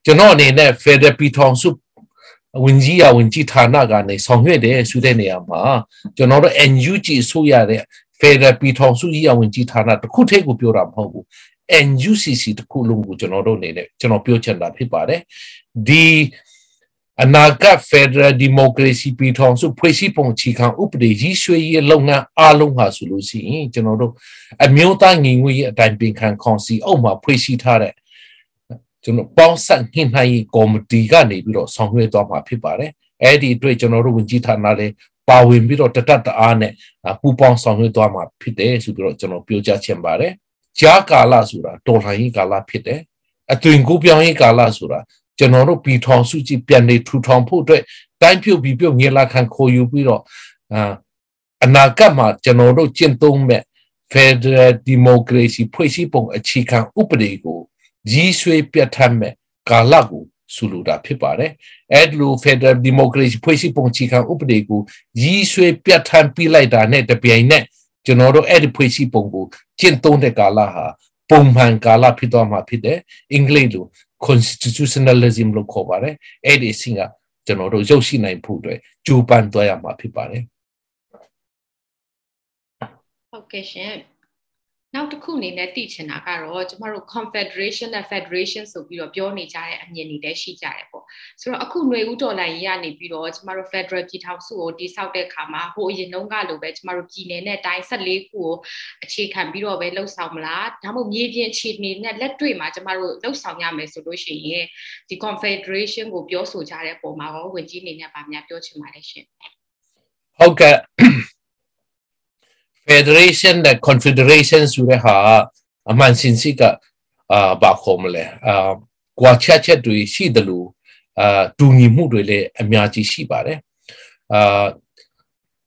S4: ကျွန်တော်အနေနဲ့ Federal ပြည်ထောင်စု ဝင်ကြီးရဝင်ကြီးဌာနကနေဆောင်ရွက်တယ်ဆိုတဲ့နေရာမှာကျွန်တော်တို့ NUG ဆိုရတဲ့ Federal ပြည်ထောင်စုကြီးရဝင်ကြီးဌာနတစ်ခုတည်းကိုပြောတာမဟုတ်ဘူး NUCC တစ်ခုလုံးကိုကျွန်တော်တို့အနေနဲ့ကျွန်တော်ပြောချင်တာဖြစ်ပါတယ်ဒီအနာဂတ် Federal Democracy ပြည်ထောင်စုဖွဲ့စည်းပုံချီခံဥပဒေကြီးဆွေးရေးလုပ်ငန်းအားလုံးဟာဆိုလို့ရှိရင်ကျွန်တော်တို့အမျိုးသားညီညွတ်ရေးအတိုင်းပင်ခံကောင်စီအောက်မှာဖွဲ့စည်းထားတဲ့ ကျွန်တော်ပေါင်းဆက်ညှိနှိုင်းရေးကော်မတီကနေပြီးတော့ဆောင်ရွက်သွားမှာဖြစ်ပါတယ်အဲ့ဒီအတွက်ကျွန်တော်တို့ဝင်ကြီးဌာနလည်းပါဝင်ပြီးတော့တတတအားနဲ့ပူပေါင်းဆောင်ရွက်သွားမှာဖြစ်တယ်ဆိုပြီးတော့ကျွန်တော်ပြောကြားချင်ပါတယ်ကြားကာလဆိုတာတော်လှန်ရေးကာလဖြစ်တယ်အသွင်ကူးပြောင်းရေးကာလဆိုတာကျွန်တော်တို့ပြည်ထောင်စုကြည်ပြန်နေထူထောင်ဖို့အတွက်တိုင်းပြုတ်ပြီးပြုတ်ငေလာခံခေါ်ယူပြီးတော့အာအနာဂတ်မှာကျွန်တော်တို့ကျင့်သုံးမဲ့ Federal Democracy ဖွဲ့စည်းပုံအခြေခံဥပဒေကို ကြီးဆွေးပြဋ္ဌာန်းမဲ့ကာလကိုဆိုလိုတာဖြစ်ပါတယ်။အဲ့လို Federal Democracy ဖွဲ့စည်းပုံအခြေခံဥပဒေကိုကြီးဆွေးပြဋ္ဌာန်းပြီးလိုက်တာနဲ့တပြိုင်နက်ကျွန်တော်တို့အဲ့ဒီဖွဲ့စည်းပုံကိုကျင့်သုံးတဲ့ကာလဟာပုံမှန်ကာလဖြစ်သွားမှာဖြစ်တယ်။အင်္ဂလိပ်လို constitutionalism လို့ခေါ်ပါတယ်အဲ့ဒီအဆင့်ကကျွန်တော်တို့ရုပ်ရှိနိုင်ဖို့အတွက်ကြိုးပမ်းသွားရမှာဖြစ်ပါတယ်
S3: ဟုတ်ကဲ့ရှင် နောက်တစ်ခုအနေနဲ့သိချင်တာကတော့ကျမတို့ confederation နဲ့ federation ဆိုပြီးတော့ပြောနေကြတဲ့အမြင်တွေလည်းရှိကြတယ်ပေါ့ဆိုတော့အခုຫນွေဦးတော်လိုင်းကြီးကနေပြီးတော့ကျမတို့ federal ပြည်ထောင်စုကိုတိစောက်တဲ့အခါမှာဟိုအရင်တုန်းကလိုပဲကျမတို့ပြည်နယ်နဲ့တိုင်း14ခုကိုအခြေခံပြီးတော့ပဲလှုပ်ဆောင်မလားဒါမှမဟုတ်မြေပြင်အခြေအနေနဲ့လက်တွေ့မှာကျမတို့လှုပ်ဆောင်ရမယ်ဆိုလို့ရှိရင်ဒီ confederation ကိုပြောဆိုကြတဲ့ပုံမှာရောဝင်ကြီးအနေနဲ့ဗာများပြောချင်ပါတယ်ရှင်
S4: ဟုတ်ကဲ့ federation နဲ့ confederation ဆိုတဲ့ဟာအမှန်စင်စစ်ကအာဘာခေါ်မလဲအာကွာချက်ချက်တွေရှိတယ်လို့အာတူညီမှုတွေလည်းအများကြီးရှိပါတယ်အာ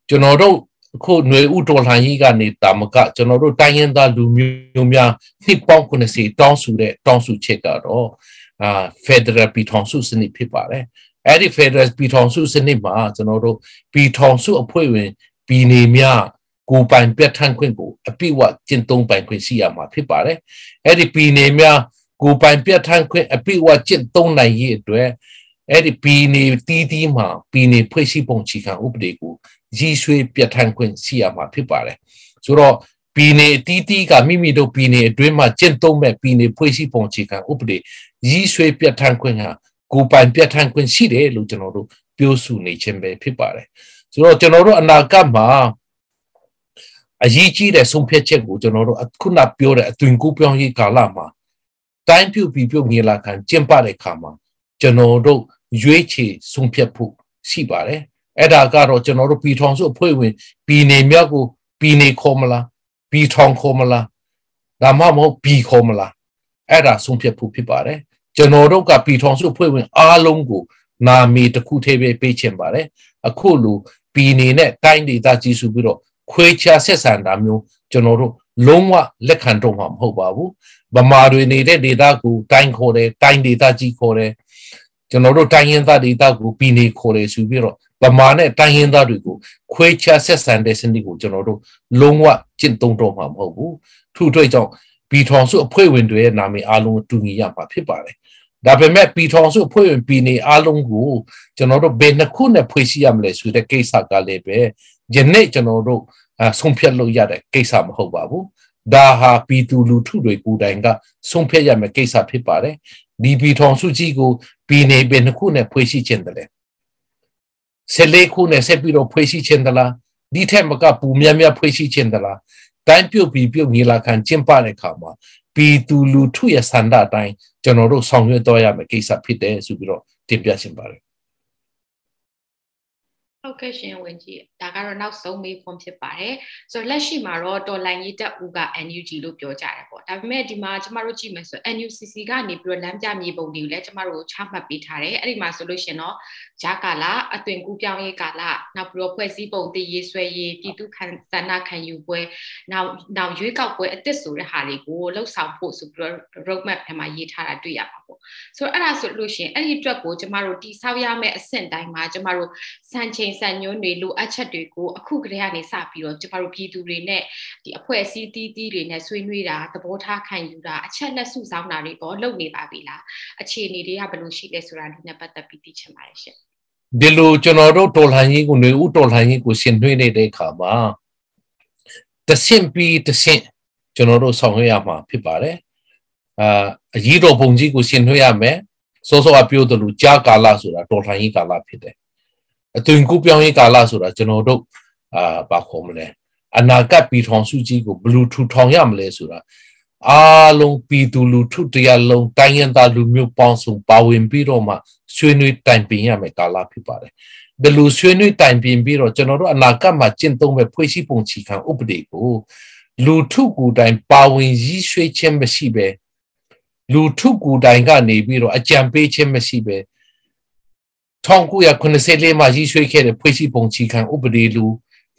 S4: ကျွန်တော်တို့အခုຫນွေဥတော်လှန်ရေးကနေတာမကကျွန်တော်တို့တိုင်းရင်းသားလူမျိုးများနှစ်ပေါင်း90တောင်းဆိုတဲ့တောင်းဆိုချက်ကတော့အာ Federal ပြည်ထောင်စုစနစ်ဖြစ်ပါတယ်အဲ့ဒီ Federal ပြည်ထောင်စုစနစ်မှာကျွန်တော်တို့ပြည်ထောင်စုအဖွဲ့ဝင်ပြည်နယ်များ ကိုပိုင်ပြဋ္ဌာန်းခွင့်ကိုအပြည့်အဝကျင့်သုံးပိုင်ခွင့်ရှိရမှာဖြစ်ပါတယ်အဲ့ဒီပြည်နယ်များကိုပိုင်ပြဋ္ဌာန်းခွင့်အပြည့်အဝကျင့်သုံးနိုင်ရေးအတွက်အဲ့ဒီပြည်နယ်တီးတီးမှာပြည်နယ်ဖွဲ့စည်းပုံချီခံဥပဒေကိုရည်ရွှေပြဋ္ဌာန်းခွင့်ရှိရမှာဖြစ်ပါတယ်ဆိုတော့ပြည်နယ်တီးတီးကမိမိတို့ပြည်နယ်အတွင်းမှာကျင့်သုံးမဲ့ပြည်နယ်ဖွဲ့စည်းပုံချီခံဥပဒေရည်ရွှေပြဋ္ဌာန်းခွင့်ဟာကိုယ်ပိုင်ပြဋ္ဌာန်းခွင့်ရှိတယ်လို့ကျွန်တော်တို့ပြောဆိုနေခြင်းပဲဖြစ်ပါတယ်ဆိုတော့ကျွန်တော်တို့အနာဂတ်မှာ အရေးကြီးတဲ့ဆုံးဖြတ်ချက်ကိုကျွန်တော်တို့ခုနပြောတဲ့အသွင်ကူးပြောင်းရေးကာလမှာတိုင်းပြုပြီးပြုတ်ငေလာခံကျင့်ပတဲ့ခါမှာကျွန်တော်တို့ရွေးချယ်ဆုံးဖြတ်ဖို့ရှိပါတယ်အဲ့ဒါကတော့ကျွန်တော်တို့ပြည်ထောင်စုအဖွဲ့ဝင်ပြည်နယ်မြောက်ကိုပြည်နယ်ခေါ်မလားပြည်ထောင်ခေါ်မလားဒါမှမဟုတ်ပြည်ခေါ်မလားအဲ့ဒါဆုံးဖြတ်ဖို့ဖြစ်ပါတယ်ကျွန်တော်တို့ကပြည်ထောင်စုအဖွဲ့ဝင်အားလုံးကိုနာမည်တစ်ခုတည်းပဲပေးချင်ပါတယ်အခုလိုပြည်နယ်နဲ့တိုင်းဒေသကြီးစုပြီးတော့ ခွဲခြားဆက်ဆံတာမျိုးကျွန်တော်တို့လုံးဝလက်ခံတော့မှာမဟုတ်ပါဘူးဗမာတွေနေတဲ့ဒေသကိုတိုင်းခေါ်တယ်တိုင်းဒေသကြီးခေါ်တယ်ကျွန်တော်တို့တိုင်းရင်းသားဒေသကိုပြည်နယ်ခေါ်တယ်ဆိုပြီးတော့ဗမာနဲ့တိုင်းရင်းသားတွေကိုခွဲခြားဆက်ဆံတဲ့စနစ်ကိုကျွန်တော်တို့လုံးဝကျင့်သုံးတော့မှာမဟုတ်ဘူးထို့အတွက်ကြောင့်ပြည်ထောင်စုအဖွဲ့ဝင်တွေရဲ့နာမည်အားလုံးတူညီရမှာဖြစ်ပါတယ် ဒါပေမဲ့ပြည်ထောင်စုဖွဲ့ဝင်ပြည်နယ်အားလုံးကိုကျွန်တော်တို့ဘယ်နှခုနဲ့ဖွဲ့စည်းရမလဲဆိုတဲ့ကိစ္စကလည်းပဲယနေ့ကျွန်တော်တို့ဆုံးဖြတ်လို့ရတဲ့ကိစ္စမဟုတ်ပါဘူးဒါဟာပြည်သူလူထုတွေကိုယ်တိုင်ကဆုံးဖြတ်ရမယ့်ကိစ္စဖြစ်ပါတယ်ဒီပြည်ထောင်စုကြီးကိုပြည်နယ်ဘယ်နှခုနဲ့ဖွဲ့စည်းခြင်းတလဲဆက်လေးခုနဲ့ဆက်ပြီးတော့ဖွဲ့စည်းခြင်းတလားဒီထက်မကပူများများဖွဲ့စည်းခြင်းတလားတိုင်းပြုတ်ပြီးပြုတ်ညီလာခံကျင်းပတဲ့အခါမှာ ပြည်သူလူထုရဲ့ဆန္ဒအတိုင်းကျွန်တော်တို့ဆောင်ရွက်တော့ရမယ့်ကိစ္စဖြစ်တယ်ဆိုပြီးတော့တင်ပြရှင်ပါတယ်
S3: ဟုတ်ကဲ့ရှင်ဝင်ကြီးဒါကတော့နောက်ဆုံးမေးခွန်းဖြစ်ပါတယ်ဆိုတော့လက်ရှိမှာတော့တော်လိုင်းရေးတက်ဦးက NUG လို့ပြောကြတယ်ပေါ့ဒါပေမဲ့ဒီမှာကျမတို့ကြည့်မယ်ဆို NUCC ကနေပြီးတော့လမ်းပြမြေပုံတွေကိုလည်းကျမတို့ချမှတ်ပေးထားတယ်အဲ့ဒီမှာဆိုလို့ရှင်တော့ဂျာကာလာအသွင်ကူးပြောင်းရေးကာလနောက်ပြီးတော့ဖွဲ့စည်းပုံတည်ရေးဆွဲရေးပြည်သူခံစန္ဒခံယူပွဲနောက်နောက်ရွေးကောက်ပွဲအစ်စ်ဆိုတဲ့ဟာတွေကိုလှုပ်ဆောင်ဖို့ဆိုပြီးတော့ road map ထဲမှာရေးထားတာတွေ့ရပါပေါ့ဆိုတော့အဲ့ဒါဆိုလို့ရှင်အဲ့ဒီအတွက်ကိုကျမတို့တိဆောက်ရမယ့်အဆင့်တိုင်းမှာကျမတို့စံချိန်စံညွှန်းတွေလိုအပ်ချက်တွေကိုအခုကတည်းကနေစပြီးတော့ကျမတို့ပြည်သူတွေနဲ့ဒီအဖွဲ့အစည်းတီးတီးတွေနဲ့ဆွေးနွေးတာသဘောထားခံယူတာအချက်လက်စုဆောင်းတာတွေတော့လုပ်နေပါပြီလားအခြေအနေတွေကဘယ်လိုရှိလဲဆိုတာဒီနဲ့ပတ်သက်ပြီးသိချင်ပါတယ်ရှင်
S4: ဒီလိုကျွန်တော်တို့တော်လှန်ရေးကိုຫນွေဥတော်လှန်ရေးကိုဆင်နွှဲနေတဲ့အခါမှာတဆင့်ပြီးတဆင့်ကျွန်တော်တို့ဆောင်ရွက်ရမှာဖြစ်ပါတယ်အာအကြီးတော်ဘုံကြီးကိုဆင်နွှဲရမယ်စောစောကပြောသလိုကြာကာလဆိုတာတော်လှန်ရေးကာလဖြစ်တယ် အသွင်ကူးပြောင်းရေးကာလဆိုတာကျွန်တော်တို့အာဘာခေါ်မလဲအနာဂတ်ပြည်ထောင်စုကြီးကိုဘယ်လိုထူထောင်ရမလဲဆိုတာအားလုံးပြည်သူလူထုတရားလုံးတိုင်းရင်းသားလူမျိုးပေါင်းစုံပါဝင်ပြီးတော့မှဆွေးနွေးတိုင်ပင်ရမယ်ကာလဖြစ်ပါတယ်။ဒီလိုဆွေးနွေးတိုင်ပင်ပြီးတော့ကျွန်တော်တို့အနာဂတ်မှာကျင့်သုံးမဲ့ဖွဲ့စည်းပုံချီခံဥပဒေကိုလူထုကိုယ်တိုင်ပါဝင်ရည်ရွှေခြင်းမရှိပဲလူထုကိုယ်တိုင်ကနေပြီးတော့အကြံပေးခြင်းမရှိပဲ 1994မှာရည်ရွှေခဲ့တဲ့ဖွဲ့စည်းပုံချီခံဥပဒေလူ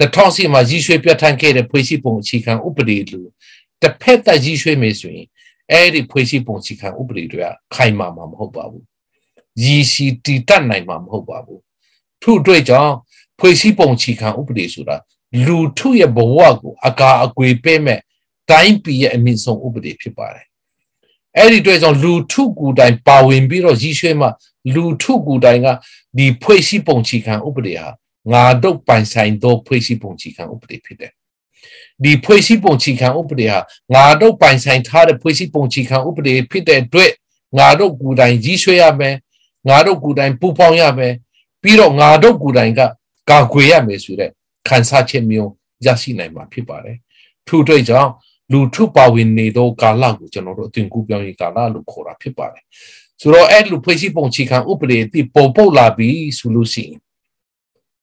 S4: 2010မှာရည်ရွှေပြဋ္ဌာန်းခဲ့တဲ့ဖွဲ့စည်းပုံချီခံဥပဒေလူတစ်ဖက်သက်ကြီးရွှေ့မယ်ဆိုရင်အဲ့ဒီဖွဲ့စည်းပုံစည်းခံဥပဒေတွေကခိုင်မာမှာမဟုတ်ပါဘူးရည်ရှိတည်တတ်နိုင်မှာမဟုတ်ပါဘူးထို့အတွက်ကြောင့်ဖွဲ့စည်းပုံချီခံဥပဒေဆိုတာလူထုရဲ့ဘဝကိုအကာအကွယ်ပေးမဲ့တိုင်းပြည်ရဲ့အမြင့်ဆုံးဥပဒေဖြစ်ပါတယ်အဲ့ဒီအတွက်ကြောင့်လူထုကိုယ်တိုင်ပါဝင်ပြီးတော့ရည်ရွှေ့မှ လူထုကိုယ်တိုင်ကဒီဖွဲ့စည်းပုံချီခံဥပဒေဟာငါတို့ပိုင်ဆိုင်သောဖွဲ့စည်းပုံချီခံဥပဒေဖြစ်တယ်ဒီဖွဲ့စည်းပုံချီခံဥပဒေဟာငါတို့ပိုင်ဆိုင်ထားတဲ့ဖွဲ့စည်းပုံချီခံဥပဒေဖြစ်တဲ့အတွက်ငါတို့ကိုယ်တိုင်ကြီးဆွဲရမယ်ငါတို့ကိုယ်တိုင်ပူပေါင်းရမယ်ပြီးတော့ငါတို့ကိုယ်တိုင်ကကာကွယ်ရမယ်ဆိုတဲ့ခံစားချက်မျိုးရရှိနိုင်မှာဖြစ်ပါတယ်ထို့အတွက်ကြောင့်လူထုပါဝင်နေသောကာလကိုကျွန်တော်တို့အသွင်ကူးပြောင်းရေးကာလလို့ခေါ်တာဖြစ်ပါတယ် ဆိုတော့အဲ့လိုဖွဲ့စည်းပုံချီခံဥပဒေတိပေါ်ပုတ်လာပြီဆိုလို့ရှိရင်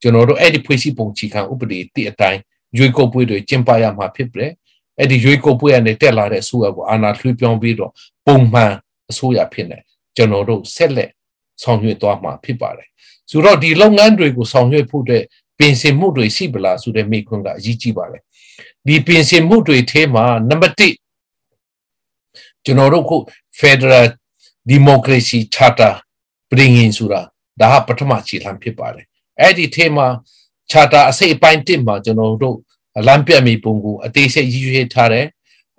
S4: ကျွန်တော်တို့အဲ့ဒီဖွဲ့စည်းပုံချီခံဥပဒေတိအတိုင်းရွေးကောက်ပွဲတွေကျင်းပရမှာဖြစ်တယ်အဲ့ဒီရွေးကောက်ပွဲကနေတက်လာတဲ့အစိုးရကိုအာဏာလွှဲပြောင်းပြီးတော့ပုံမှန်အစိုးရဖြစ်နေကျွန်တော်တို့ဆက်လက်ဆောင်ရွက်သွားမှာဖြစ်ပါတယ်ဆိုတော့ဒီလုပ်ငန်းတွေကိုဆောင်ရွက်ဖို့တဲ့ပြင်ဆင်မှုတွေရှိပလားဆိုတဲ့မိခွန်းကအရေးကြီးပါတယ်ဒီပြင်ဆင်မှုတွေထဲမှာနံပါတ်1ကျွန်တော်တို့ခု Federal Democracy Charter ပြင်ရင်ဆိုတာဒါကပထမခြေလှမ်းဖြစ်ပါတယ်အဲ့ဒီထဲမှာ charter အစိတ်အပိုင်း1မှာကျွန်တော်တို့လမ်းပြတ်မီပုံကိုအသေးစိတ်ရည်ရွယ်ထားတယ်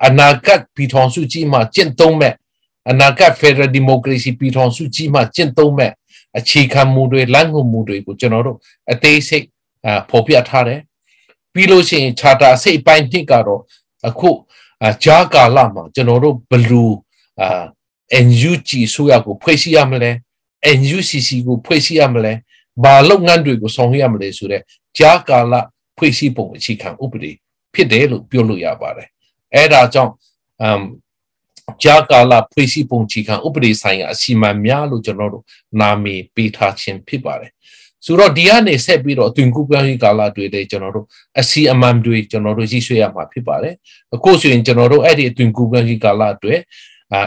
S4: အနာဂတ်ပြည်ထောင်စုကြီးမှာကျင့်သုံးမဲ့အနာဂတ် Federal Democracy ပြည်ထောင်စုကြီးမှာကျင့်သုံးမဲ့အခြေခံမူတွေလမ်းညွှန်မှုတွေကိုကျွန်တော်တို့အသေးစိတ်ဖော်ပြထားတယ်ပြီးလို့ရှိရင် charter အစိတ်ပိုင်း1ကတော့အခုဂျာကာလာမှာကျွန်တော်တို့ဘလူအာ NUG ဆိုရကိုဖွဲ့စည်းရမလဲ NUCC ကိုဖွဲ့စည်းရမလဲဘာလုပ်ငန်းတွေကိုဆောင်ရွက်ရမလဲဆိုတဲ့ကြားကာလဖွဲ့စည်းပုံအခြေခံဥပဒေဖြစ်တယ်လို့ပြောလို့ရပါတယ်အဲ့ဒါကြောင့်အမ်ကြာကာလဖွဲ့စည်းပုံချီခံဥပဒေဆိုင်ရာအစီအမံများလို့ကျွန်တော်တို့နာမည်ပေးထားခြင်းဖြစ်ပါတယ်ဆိုတော့ဒီကနေဆက်ပြီးတော့အသွင်ကူးပြောင်းရေးကာလတွေတဲ့ကျွန်တော်တို့အစီအမံတွေကျွန်တော်တို့ရည်ရွယ်ရမှာဖြစ်ပါတယ်အခုဆိုရင်ကျွန်တော်တို့အဲ့ဒီအသွင်ကူးပြောင်းရေးကာလတွေ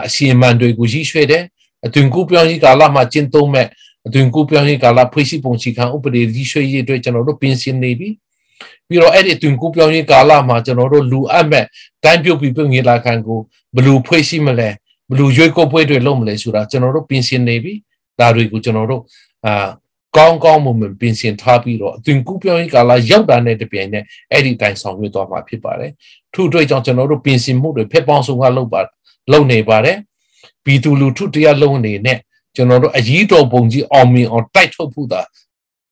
S4: အစီအမံတွေကိုရည်ရွယ်တယ်အသွင်ကူးပြောင်းရေးကာလမှာကျင့်သုံးမဲ့အသွင်ကူးပြောင်းရေးကာလဖွဲ့စည်းပုံချီခံဥပဒေရည်ရွယ်ရေးအတွက်ကျွန်တော်တို့ပြင်ဆင်နေပြီပြီးတော့အဲ့ဒီတွင်ကူးပြောင်းရေးကာလမှာကျွန်တော်တို့လူအပ်မဲ့တိုင်းပြုတ်ပြီးပြုတ်ငေလာခံကိုဘယ်လိုဖွဲ့စည်းမလဲဘယ်လိုရွေးကောက်ပွဲတွေလုပ်မလဲဆိုတာကျွန်တော်တို့ပြင်ဆင်နေပြီဒါတွေကိုကျွန်တော်တို့အာကောင်းကောင်းမွန်မွန်ပြင်ဆင်ထားပြီးတော့အသွင်ကူးပြောင်းရေးကာလရောက်တာနဲ့တပြိုင်နက်အဲ့ဒီတိုင်ဆောင်ရွက်သွားမှာဖြစ်ပါတယ်ထို့အတွက်ကြောင့်ကျွန်တော်တို့ပြင်ဆင်မှုတွေဖက်ပေါင်းစုံကလုပ်ပါ လုပ်နေပါတယ်ပြည်သူလူထုတရားလုံးအနေနဲ့ကျွန်တော်တို့အရေးတော်ပုံကြီးအောင်မြင်အောင်တိုက်ထုတ်ဖို့တာ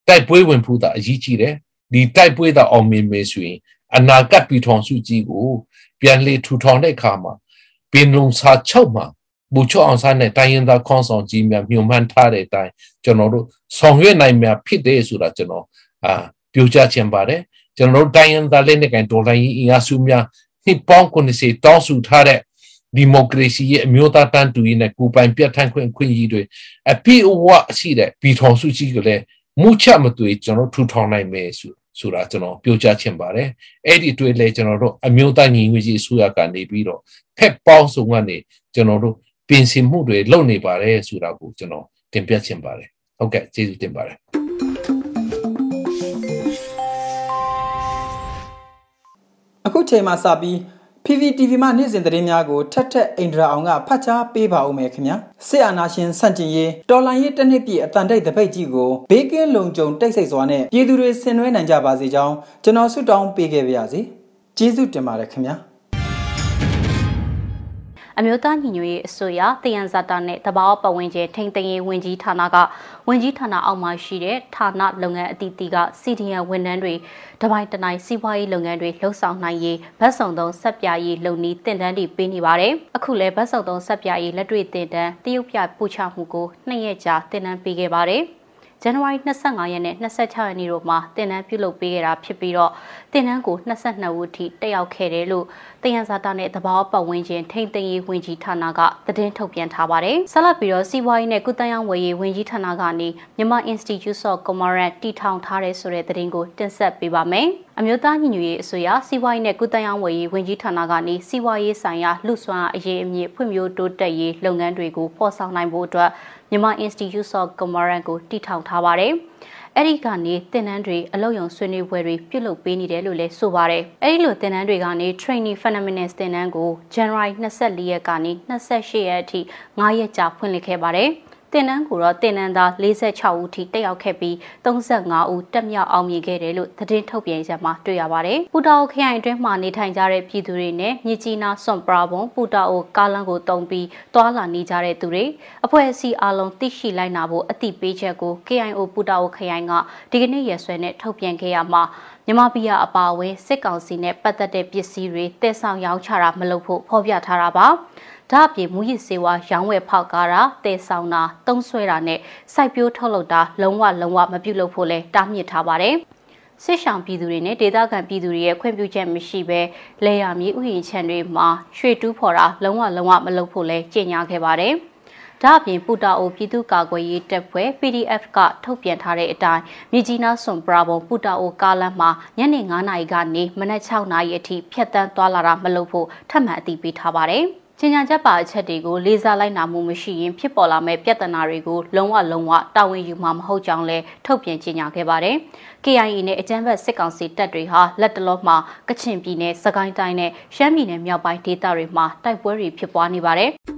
S4: တိုက်ပွဲဝင်ဖို့တာအရေးကြီးတယ်ဒီတိုက်ပွဲတာအောင်မြင်မယ်ဆိုရင်အနာဂတ်ပြည်ထောင်စုကြီးကိုပြန်လေထူထောင်တဲ့အခါမှာပင်လုံစာချုပ်မှာဘူချောအောင်စားနဲ့တိုင်းရင်းသားခေါင်းဆောင်ကြီးများမြုံမှန်းထားတဲ့အတိုင်းကျွန်တော်တို့ဆောင်ရွက်နိုင်များဖြစ်တယ်ဆိုတာကျွန်တော်အာပြောကြားချင်ပါတယ်ကျွန်တော်တို့တိုင်းရင်းသားလက်နက်ကိုင်ဒေါ်လာရင်းအင်အားစုများနှစ်ပေါင်း90တောင်းဆိုထားတဲ့ ဒီမိုကရေစီရဲ့အမျိုးသားတန်းတူရေးနဲ့ကိုပိုင်ပြတ်ထန်းခွင့်ခွင့်ကြီးတွေအပြည့်အဝရှိတဲ့ပြည်ထောင်စုကြီးကလည်းမှုချမသွေကျွန်တော်ထူထောင်နိုင်မယ်ဆိုဆိုတာကျွန်တော်ပြောကြားချင်ပါတယ်အဲ့ဒီတွေ့လဲကျွန်တော်တို့အမျိုးသားညီညွတ်ရေးအစိုးရကနေပြီးတော့ဖက်ပေါင်းစုံကနေကျွန်တော်တို့ပြင်ဆင်မှုတွေလုပ်နေပါတယ်ဆိုတာကိုကျွန်တော်တင်ပြချင်ပါတယ်ဟုတ်ကဲ့ကျေးဇူးတင်ပါတယ်
S1: အခုချိန်မှာစပြီး PVTV မှနေ့စဉ်သတင်းများကိုထက်ထက်အိန္ဒြာအောင်ကဖတ်ကြားပေးပါဦးမယ်ခင်ဗျာစစ်အာဏာရှင်ဆန့်ကျင်ရေးတော်လှန်ရေးတစ်နှစ်ပြည့်အတန်တိတ်တပိတ်ကြီးကိုဘေးကင်းလုံခြုံတိတ်ဆိတ်စွာနဲ့ပြည်သူတွေဆင်နွှဲနိုင်ကြပါစေကြောင်းကျွန်တော်ဆုတောင်းပေးခဲ့ပါရစေကျေးဇူးတင်ပါတယ်ခင်ဗျာ
S5: အမျိုးသားညီညွတ်ရေးအစိုးရတယံဇာတာနဲ့တဘာဝပတ်ဝန်းကျင်ထိန်းသိမ်းရေးဝန်ကြီးဌာနကဝန်ကြီးဌာနအောက်မှာရှိတဲ့ဌာနလုပ်ငန်းအသီးသီးက CDN ဝန်ထမ်းတွေတပိုင်းတနိုင်စီးပွားရေးလုပ်ငန်းတွေလှုပ်ဆောင်နိုင်ရေးဗတ်ဆောင်သုံးဆက်ပြရေးလုပ်နည်းတင်တန်းတွေပေးနေပါတယ်။အခုလည်းဗတ်ဆောင်သုံးဆက်ပြရေးလက်တွေ့တင်တန်းတရုတ်ပြပူချမှုကိုနှစ်ရက်ကြာတင်တန်းပေးခဲ့ပါတယ်။ ဇန်နဝါရီ25ရက်နဲ့26ရက်နေ့တို့မှာတင်နန်းပြုလုပ်ပေးခဲ့တာဖြစ်ပြီးတော့တင်နန်းကို22ဦးထိတက်ရောက်ခဲ့တယ်လို့တယံဇာတာနဲ့တဘာပတ်ဝန်းကျင်ထိမ့်သိမ်းရေးဝန်ကြီးဌာနကသတင်းထုတ်ပြန်ထားပါတယ်။ဆက်လက်ပြီးတော့စီးပွားရေးနဲ့ကုသရေးဝယ်ရေးဝန်ကြီးဌာနကနေမြန်မာ Institute of Commerce တည်ထောင်ထားတဲ့ဆိုတဲ့သတင်းကိုတင်ဆက်ပေးပါမယ်။ အမျိုးသားညီညွတ်ရေးအစိုးရစီးပွားရေးနဲ့ကုသရေးဝယ်ရေးဝန်ကြီးဌာနကနေစီးပွားရေးဆိုင်ရာလှုပ်ဆွမ်းအရေးအမြင့်ဖွံ့ဖြိုးတိုးတက်ရေးလုပ်ငန်းတွေကိုဖော်ဆောင်နိုင်ဖို့အတွက်မြန်မာ Institute of Commerce ကိုတည်ထောင်ထားပါတယ်။အဲ့ဒီကနေသင်တန်းတွေအလုပ်ရုံဆွေးနွေးပွဲတွေပြုလုပ်ပေးနေတယ်လို့လည်းဆိုပါတယ်။အဲ့ဒီလိုသင်တန်းတွေကနေ Training Fundamentals သင်တန်းကို January 24ရက်ကနေ28ရက်အထိ9ရက်ကြာဖွင့်လှစ်ခဲ့ပါတယ်။ တင်နန်းကိုတော့တင်နန်းသား46ဦးထိတက်ရောက်ခဲ့ပြီး35ဦးတက်မြောက်အောင်မြင်ခဲ့တယ်လို့သတင်းထုတ်ပြန်ချက်မှာတွေ့ရပါတယ်။ပူတာအိုခရိုင်အတွင်းမှာနေထိုင်ကြတဲ့ပြည်သူတွေနဲ့မြစ်ကြီးနားစွန်ပရာဘွန်ပူတာအိုကားလမ်းကိုတုံပြီးတွာလာနေကြတဲ့သူတွေအဖွဲ့အစည်းအလုံးသိရှိလိုက်နာဖို့အတိပေးချက်ကို KIO ပူတာအိုခရိုင်ကဒီကနေ့ရက်စွဲနဲ့ထုတ်ပြန်ခဲ့ရမှာ မြမပီယာအပါအဝင်စစ်ကောင်စီနဲ့ပတ်သက်တဲ့ပစ္စည်းတွေတည်ဆောင်ရောင်းချတာမလုပ်ဖို့ဖော်ပြထားတာပါ။ဒါအပြင်မူရစ်စေဝါရောင်းဝယ်ဖောက်ကားတာတည်ဆောင်တာတုံးဆွဲတာနဲ့စိုက်ပျိုးထုတ်လုပ်တာလုံးဝလုံးဝမပြုလုပ်ဖို့လဲတားမြစ်ထားပါတယ်စစ်ဆောင်ပြည်သူတွေနဲ့ဒေသခံပြည်သူတွေရဲ့ခွင့်ပြုချက်မရှိဘဲလေယာမြေဥယျာဉ်ခြံတွေမှာရွှေတူးဖော်တာလုံးဝလုံးဝမလုပ်ဖို့လဲကြေညာခဲ့ပါတယ်။ ဒါ့အပြင်ပူတာအိုပြည်သူ့ကာကွယ်ရေးတပ်ဖွဲ့ PDF ကထုတ်ပြန်ထားတဲ့အတိုင်းမြကြီးနားစွန်ပရာဘုံပူတာအိုကားလမ်းမှာညနေ9:00နာရီကနေမနက်6:00နာရီအထိဖြတ်တန်းသွားလာတာမလုပ်ဖို့ထပ်မံအသိပေးထားပါတယ်။ကျင်ညာချက်ပါအချက်တွေကိုလေးစားလိုက်နာမှုမရှိရင်ဖြစ်ပေါ်လာမဲ့ပြဿနာတွေကိုလုံးဝလုံးဝတာဝန်ယူမှာမဟုတ်ကြောင်းလည်းထုတ်ပြန်ကြေညာခဲ့ပါတယ်။ KIA နဲ့အကြမ်းဖက်စစ်ကောင်စီတပ်တွေဟာလက်တလောမှာကချင်ပြည်နယ်၊စကိုင်းတိုင်းနဲ့ရှမ်းပြည်နယ်မြောက်ပိုင်းဒေသတွေမှာတိုက်ပွဲတွေဖြစ်ပွားနေပါတယ်။